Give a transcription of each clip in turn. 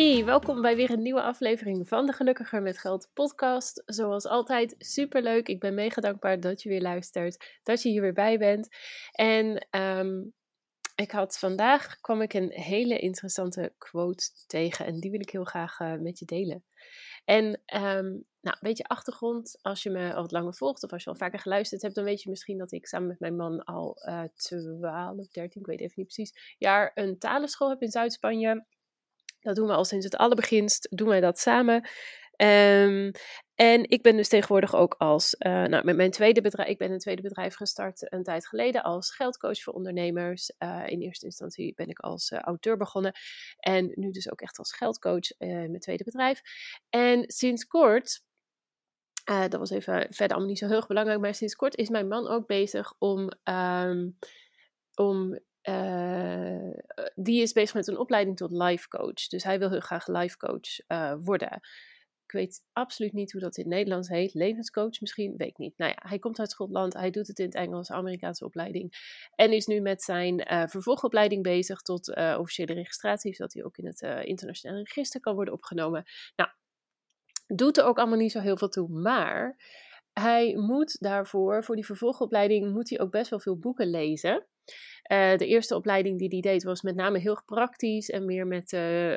Hey, welkom bij weer een nieuwe aflevering van de Gelukkiger met Geld podcast. Zoals altijd, super leuk. Ik ben mega dankbaar dat je weer luistert, dat je hier weer bij bent. En um, ik had vandaag kwam ik een hele interessante quote tegen en die wil ik heel graag uh, met je delen. En um, nou, een beetje achtergrond, als je me al wat langer volgt of als je al vaker geluisterd hebt, dan weet je misschien dat ik samen met mijn man al uh, 12, 13, ik weet even niet precies, jaar een talenschool heb in Zuid-Spanje. Dat doen we al sinds het allerbeginst, doen wij dat samen. Um, en ik ben dus tegenwoordig ook als, uh, nou, met mijn tweede bedrijf, ik ben een tweede bedrijf gestart een tijd geleden als geldcoach voor ondernemers. Uh, in eerste instantie ben ik als uh, auteur begonnen en nu dus ook echt als geldcoach in mijn tweede bedrijf. En sinds kort, dat was even verder allemaal niet zo heel belangrijk, maar sinds kort is mijn man ook bezig om, um, om uh, die is bezig met een opleiding tot life coach. Dus hij wil heel graag life coach uh, worden. Ik weet absoluut niet hoe dat in het Nederlands heet. Levenscoach misschien, weet ik niet. Nou ja, hij komt uit Schotland, hij doet het in het Engels, Amerikaanse opleiding. En is nu met zijn uh, vervolgopleiding bezig tot officiële registratie, zodat hij ook in het internationale register kan worden opgenomen. Nou, doet er ook allemaal niet zo heel veel toe, maar hij moet daarvoor, voor die vervolgopleiding, moet hij ook best wel veel boeken lezen. Uh, de eerste opleiding die hij deed was met name heel praktisch en meer met uh, uh,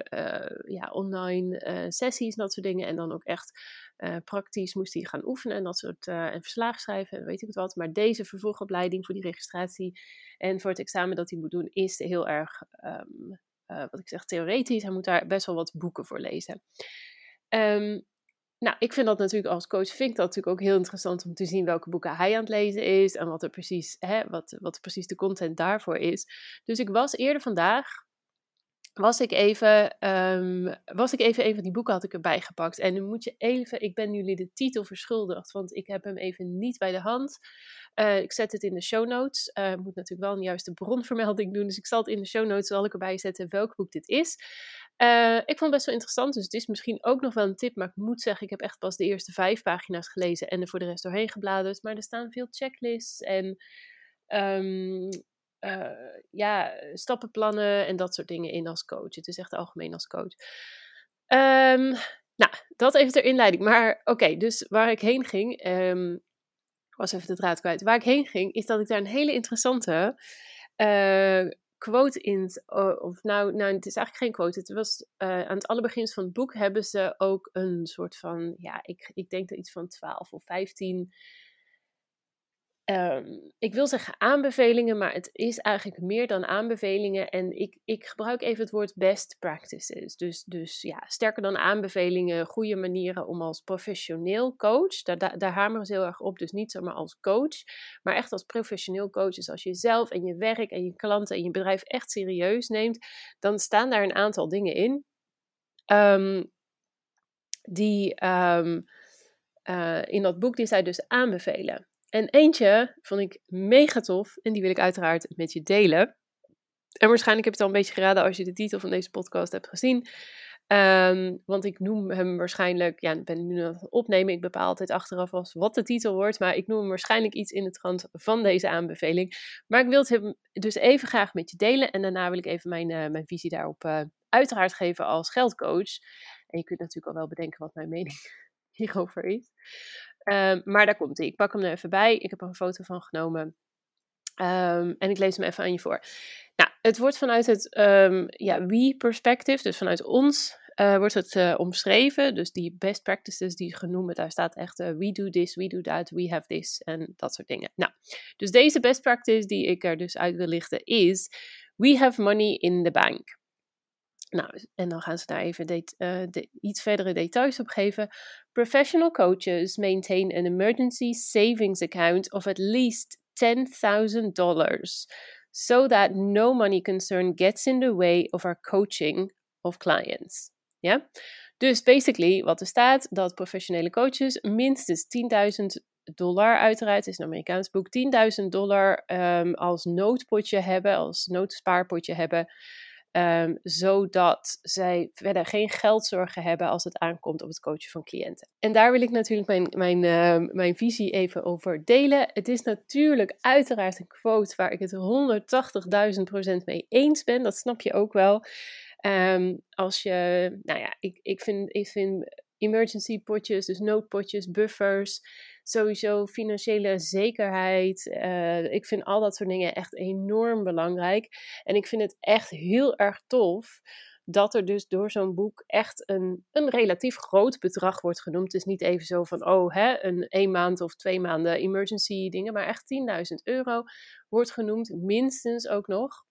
ja, online sessies en dat soort dingen. En dan ook echt praktisch moest hij gaan oefenen en dat soort en verslagen schrijven en weet ik wat. Maar deze vervolgopleiding voor die registratie en voor het examen dat hij moet doen is heel erg, um, wat ik zeg, theoretisch. Hij moet daar best wel wat boeken voor lezen. Um, nou, ik vind dat natuurlijk als coach, vind ik dat natuurlijk ook heel interessant om te zien welke boeken hij aan het lezen is en wat er precies, hè, wat, wat precies de content daarvoor is. Dus ik was eerder vandaag, was ik even, um, was ik even een van die boeken had ik erbij gepakt. En nu moet je even, ik ben jullie de titel verschuldigd, want ik heb hem even niet bij de hand. Uh, ik zet het in de show notes. Ik moet natuurlijk wel een juiste bronvermelding doen, dus ik zal het in de show notes, zal ik erbij zetten welk boek dit is. Uh, ik vond het best wel interessant, dus het is misschien ook nog wel een tip. Maar ik moet zeggen, ik heb echt pas de eerste vijf pagina's gelezen en er voor de rest doorheen gebladerd. Maar er staan veel checklists en um, uh, ja, stappenplannen en dat soort dingen in als coach. Het is echt algemeen als coach. Um, nou, dat even ter inleiding. Maar oké, dus waar ik heen ging, um, was even de draad kwijt. Waar ik heen ging, is dat ik daar een hele interessante uh, quote in, of nou, nou, het is eigenlijk geen quote. Het was uh, aan het allerbegin van het boek hebben ze ook een soort van, ja, ik, ik denk dat iets van 12 of 15 Um, ik wil zeggen aanbevelingen, maar het is eigenlijk meer dan aanbevelingen. En ik, ik gebruik even het woord best practices. Dus, dus ja, sterker dan aanbevelingen, goede manieren om als professioneel coach, daar, daar, daar hameren ze heel erg op. Dus niet zomaar als coach, maar echt als professioneel coach. Dus als je jezelf en je werk en je klanten en je bedrijf echt serieus neemt, dan staan daar een aantal dingen in. Um, die um, uh, in dat boek die zij dus aanbevelen. En eentje vond ik mega tof en die wil ik uiteraard met je delen. En waarschijnlijk heb je het al een beetje geraden als je de titel van deze podcast hebt gezien. Um, want ik noem hem waarschijnlijk, ja, ik ben nu aan het opnemen. Ik bepaal altijd achteraf als wat de titel wordt. Maar ik noem hem waarschijnlijk iets in het trant van deze aanbeveling. Maar ik wil het dus even graag met je delen. En daarna wil ik even mijn, uh, mijn visie daarop uh, uiteraard geven als geldcoach. En je kunt natuurlijk al wel bedenken wat mijn mening hierover is. Um, maar daar komt hij. Ik pak hem er even bij. Ik heb er een foto van genomen. Um, en ik lees hem even aan je voor. Nou, het wordt vanuit het um, ja, we-perspective, dus vanuit ons, uh, wordt het uh, omschreven. Dus die best practices die genoemd, daar staat echt uh, we do this, we do that, we have this en dat soort dingen. Nou, dus deze best practice die ik er dus uit wil lichten is we have money in the bank. Nou, en dan gaan ze daar even de, uh, de, iets verdere details op geven. Professional coaches maintain an emergency savings account of at least $10,000 so that no money concern gets in the way of our coaching of clients. Ja? Dus basically, wat er staat, dat professionele coaches minstens 10.000 dollar, uiteraard, is een Amerikaans boek, 10.000 dollar um, als noodpotje hebben, als noodspaarpotje hebben. Um, zodat zij verder geen geldzorgen hebben als het aankomt op het coachen van cliënten. En daar wil ik natuurlijk mijn, mijn, uh, mijn visie even over delen. Het is natuurlijk uiteraard een quote waar ik het 180.000% mee eens ben. Dat snap je ook wel. Um, als je, nou ja, ik, ik, vind, ik vind emergency potjes, dus noodpotjes, buffers, sowieso financiële zekerheid. Uh, ik vind al dat soort dingen echt enorm belangrijk. En ik vind het echt heel erg tof dat er dus door zo'n boek echt een, een relatief groot bedrag wordt genoemd. Is niet even zo van, oh, hè, een één maand of twee maanden emergency dingen, maar echt 10.000 euro wordt genoemd, minstens ook nog.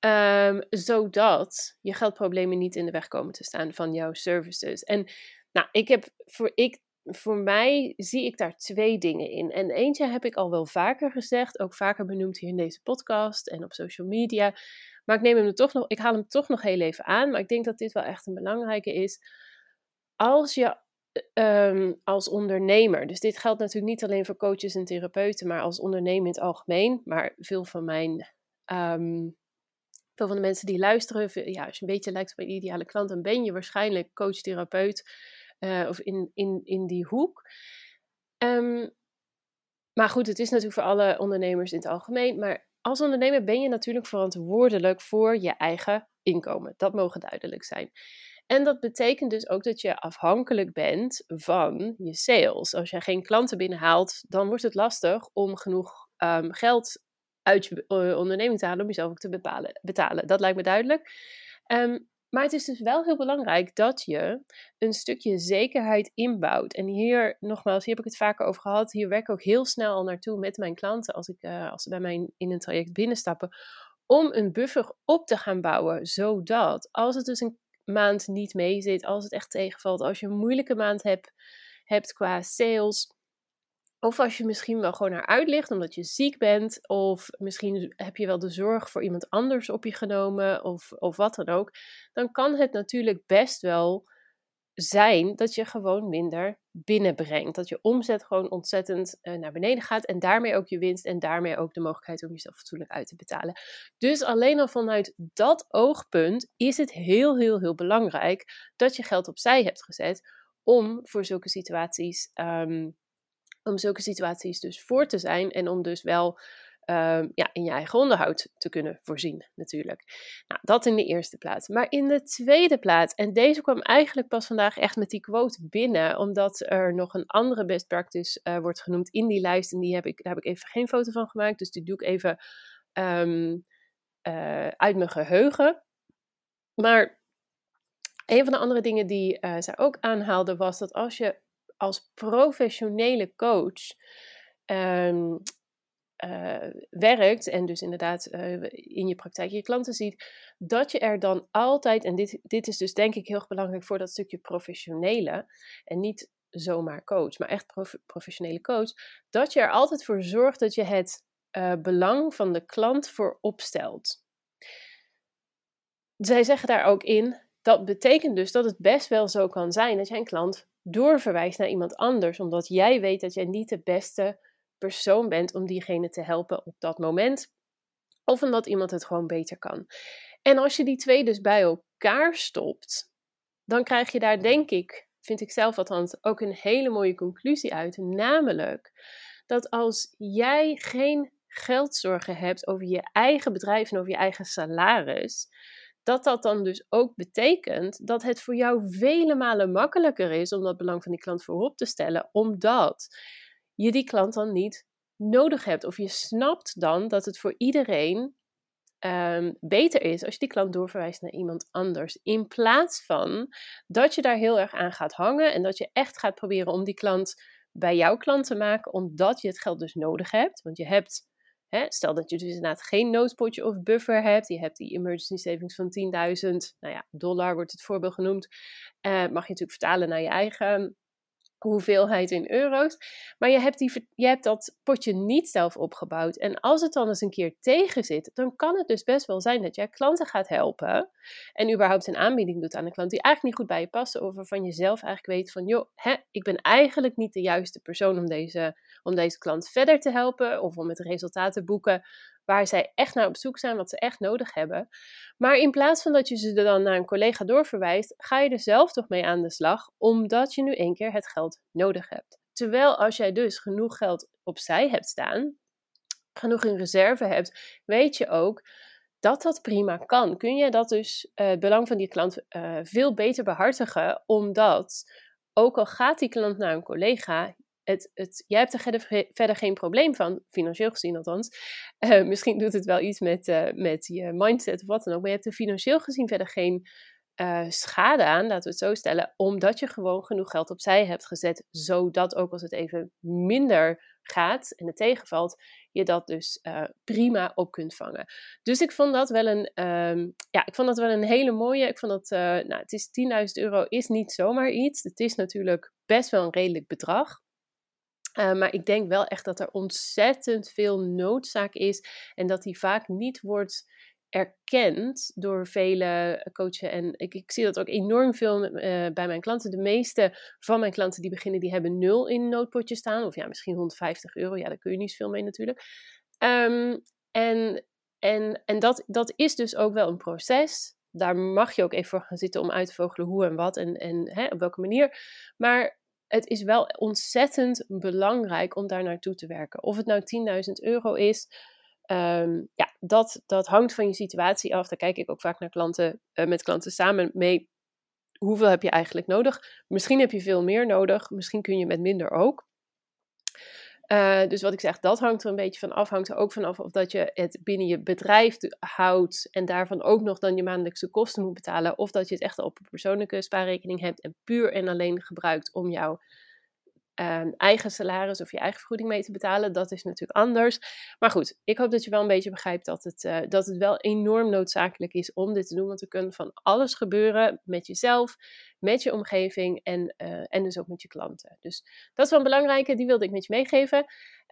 Um, zodat je geldproblemen niet in de weg komen te staan van jouw services. En nou, ik heb voor, ik, voor mij zie ik daar twee dingen in. En eentje heb ik al wel vaker gezegd, ook vaker benoemd hier in deze podcast en op social media. Maar ik neem hem er toch nog, ik haal hem toch nog heel even aan. Maar ik denk dat dit wel echt een belangrijke is. Als je um, als ondernemer, dus dit geldt natuurlijk niet alleen voor coaches en therapeuten, maar als ondernemer in het algemeen. Maar veel van mijn um, veel van de mensen die luisteren, ja, als je een beetje lijkt op een ideale klant, dan ben je waarschijnlijk coach, therapeut uh, of in, in, in die hoek. Um, maar goed, het is natuurlijk voor alle ondernemers in het algemeen. Maar als ondernemer ben je natuurlijk verantwoordelijk voor je eigen inkomen. Dat mogen duidelijk zijn. En dat betekent dus ook dat je afhankelijk bent van je sales. Als je geen klanten binnenhaalt, dan wordt het lastig om genoeg um, geld uit je eh, onderneming te halen om jezelf ook te betalen. Dat lijkt me duidelijk. Um, maar het is dus wel heel belangrijk dat je een stukje zekerheid inbouwt. En hier, nogmaals, hier heb ik het vaker over gehad. Hier werk ik ook heel snel al naartoe met mijn klanten als, ik, uh, als ze bij mij in een traject binnenstappen. Om een buffer op te gaan bouwen, zodat als het dus een maand niet mee zit, als het echt tegenvalt, als je een moeilijke maand hebt, hebt qua sales, of als je misschien wel gewoon eruit ligt omdat je ziek bent. Of misschien heb je wel de zorg voor iemand anders op je genomen. Of, of wat dan ook. Dan kan het natuurlijk best wel zijn dat je gewoon minder binnenbrengt. Dat je omzet gewoon ontzettend uh, naar beneden gaat. En daarmee ook je winst. En daarmee ook de mogelijkheid om jezelf fatsoenlijk uit te betalen. Dus alleen al vanuit dat oogpunt is het heel, heel, heel belangrijk dat je geld opzij hebt gezet. Om voor zulke situaties. Um, om zulke situaties dus voor te zijn en om dus wel um, ja, in je eigen onderhoud te kunnen voorzien, natuurlijk. Nou, dat in de eerste plaats. Maar in de tweede plaats, en deze kwam eigenlijk pas vandaag echt met die quote binnen, omdat er nog een andere best practice uh, wordt genoemd in die lijst. En die heb ik, daar heb ik even geen foto van gemaakt, dus die doe ik even um, uh, uit mijn geheugen. Maar een van de andere dingen die uh, zij ook aanhaalde was dat als je als professionele coach um, uh, werkt en dus inderdaad uh, in je praktijk je klanten ziet, dat je er dan altijd, en dit, dit is dus denk ik heel belangrijk voor dat stukje professionele en niet zomaar coach, maar echt prof, professionele coach, dat je er altijd voor zorgt dat je het uh, belang van de klant voorop stelt. Zij zeggen daar ook in, dat betekent dus dat het best wel zo kan zijn dat jij een klant doorverwijst naar iemand anders, omdat jij weet dat jij niet de beste persoon bent om diegene te helpen op dat moment, of omdat iemand het gewoon beter kan. En als je die twee dus bij elkaar stopt, dan krijg je daar, denk ik, vind ik zelf althans, ook een hele mooie conclusie uit. Namelijk dat als jij geen geldzorgen hebt over je eigen bedrijf en over je eigen salaris, dat dat dan dus ook betekent dat het voor jou vele malen makkelijker is om dat belang van die klant voorop te stellen, omdat je die klant dan niet nodig hebt. Of je snapt dan dat het voor iedereen um, beter is als je die klant doorverwijst naar iemand anders. In plaats van dat je daar heel erg aan gaat hangen en dat je echt gaat proberen om die klant bij jouw klant te maken, omdat je het geld dus nodig hebt. Want je hebt Hè, stel dat je dus inderdaad geen noodpotje of buffer hebt. Je hebt die emergency savings van 10.000 nou ja, dollar, wordt het voorbeeld genoemd. Uh, mag je natuurlijk vertalen naar je eigen hoeveelheid in euro's. Maar je hebt, die, je hebt dat potje niet zelf opgebouwd. En als het dan eens een keer tegen zit, dan kan het dus best wel zijn dat jij klanten gaat helpen. En überhaupt een aanbieding doet aan een klant die eigenlijk niet goed bij je past. Of waarvan je zelf eigenlijk weet van, joh, hè, ik ben eigenlijk niet de juiste persoon om deze, om deze klant verder te helpen. Of om het resultaat te boeken waar zij echt naar op zoek zijn, wat ze echt nodig hebben. Maar in plaats van dat je ze dan naar een collega doorverwijst, ga je er zelf toch mee aan de slag, omdat je nu één keer het geld nodig hebt. Terwijl als jij dus genoeg geld opzij hebt staan, genoeg in reserve hebt, weet je ook dat dat prima kan. Kun je dat dus uh, het belang van die klant uh, veel beter behartigen, omdat ook al gaat die klant naar een collega, het, het, jij hebt er verder geen probleem van, financieel gezien althans. Uh, misschien doet het wel iets met, uh, met je mindset of wat dan ook. Maar je hebt er financieel gezien verder geen uh, schade aan, laten we het zo stellen. Omdat je gewoon genoeg geld opzij hebt gezet. Zodat ook als het even minder gaat en het tegenvalt, je dat dus prima op kunt vangen. Dus ik vond dat wel een, um, ja, ik vond dat wel een hele mooie. Ik vond dat, nou, het is 10.000 euro is niet zomaar iets. Het is natuurlijk best wel een redelijk bedrag. Uh, maar ik denk wel echt dat er ontzettend veel noodzaak is en dat die vaak niet wordt erkend door vele coaches. En ik, ik zie dat ook enorm veel uh, bij mijn klanten. De meeste van mijn klanten die beginnen, die hebben nul in noodpotje staan. Of ja, misschien 150 euro. Ja, daar kun je niet zoveel mee natuurlijk. Um, en en, en dat, dat is dus ook wel een proces. Daar mag je ook even voor gaan zitten om uit te vogelen hoe en wat en, en hè, op welke manier. Maar het is wel ontzettend belangrijk om daar naartoe te werken. Of het nou 10.000 euro is, ehm, ja, dat, dat hangt van je situatie af. Daar kijk ik ook vaak naar klanten, uh, met klanten samen mee. Hoeveel heb je eigenlijk nodig? Misschien heb je veel meer nodig, misschien kun je met minder ook. Uh, dus wat ik zeg, dat hangt er een beetje van af. Hangt er ook vanaf of dat je het binnen je bedrijf houdt en daarvan ook nog dan je maandelijkse kosten moet betalen. Of dat je het echt op een persoonlijke spaarrekening hebt en puur en alleen gebruikt om jouw Ehm, eigen salaris of je eigen vergoeding mee te betalen. Dat is natuurlijk anders. Maar goed, ik hoop dat je wel een beetje begrijpt dat het, uh, dat het wel enorm noodzakelijk is om dit te doen. Want er kan van alles gebeuren met jezelf, met je omgeving en, uh, en dus ook met je klanten. Dus dat is wel een belangrijke, die wilde ik met je meegeven.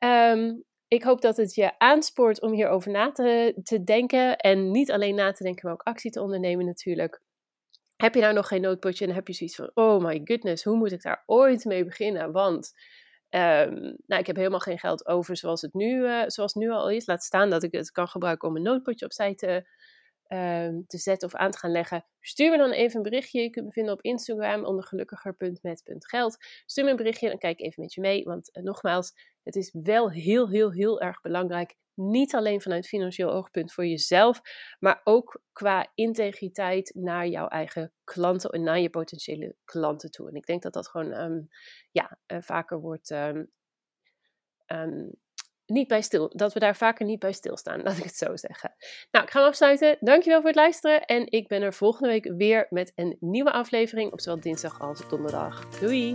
Um, ik hoop dat het je aanspoort om hierover na te, te denken. En niet alleen na te denken, maar ook actie te ondernemen natuurlijk. Heb je nou nog geen noodpotje en heb je zoiets van, oh my goodness, hoe moet ik daar ooit mee beginnen? Want um, nou, ik heb helemaal geen geld over zoals het, nu, uh, zoals nu al is. Laat staan dat ik het kan gebruiken om een noodpotje opzij te, um, te zetten of aan te gaan leggen. Stuur me dan even een berichtje. Je kunt me vinden op Instagram onder gelukkiger.met.geld. Stuur me een berichtje, dan kijk even met je mee. Want uh, nogmaals, het is wel heel, heel, heel erg belangrijk niet alleen vanuit financieel oogpunt voor jezelf, maar ook qua integriteit naar jouw eigen klanten en naar je potentiële klanten toe. En ik denk dat dat gewoon um, ja, uh, vaker wordt. Um, um, niet bij stil, dat we daar vaker niet bij stilstaan, laat ik het zo zeggen. Nou, ik ga hem afsluiten. Dankjewel voor het luisteren. En ik ben er volgende week weer met een nieuwe aflevering op zowel dinsdag als donderdag. Doei!